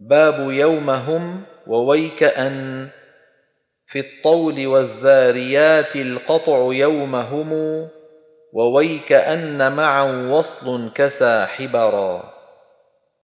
باب يومهم وويك أن في الطول والذاريات القطع يومهم وويك أن معا وصل كساحبرا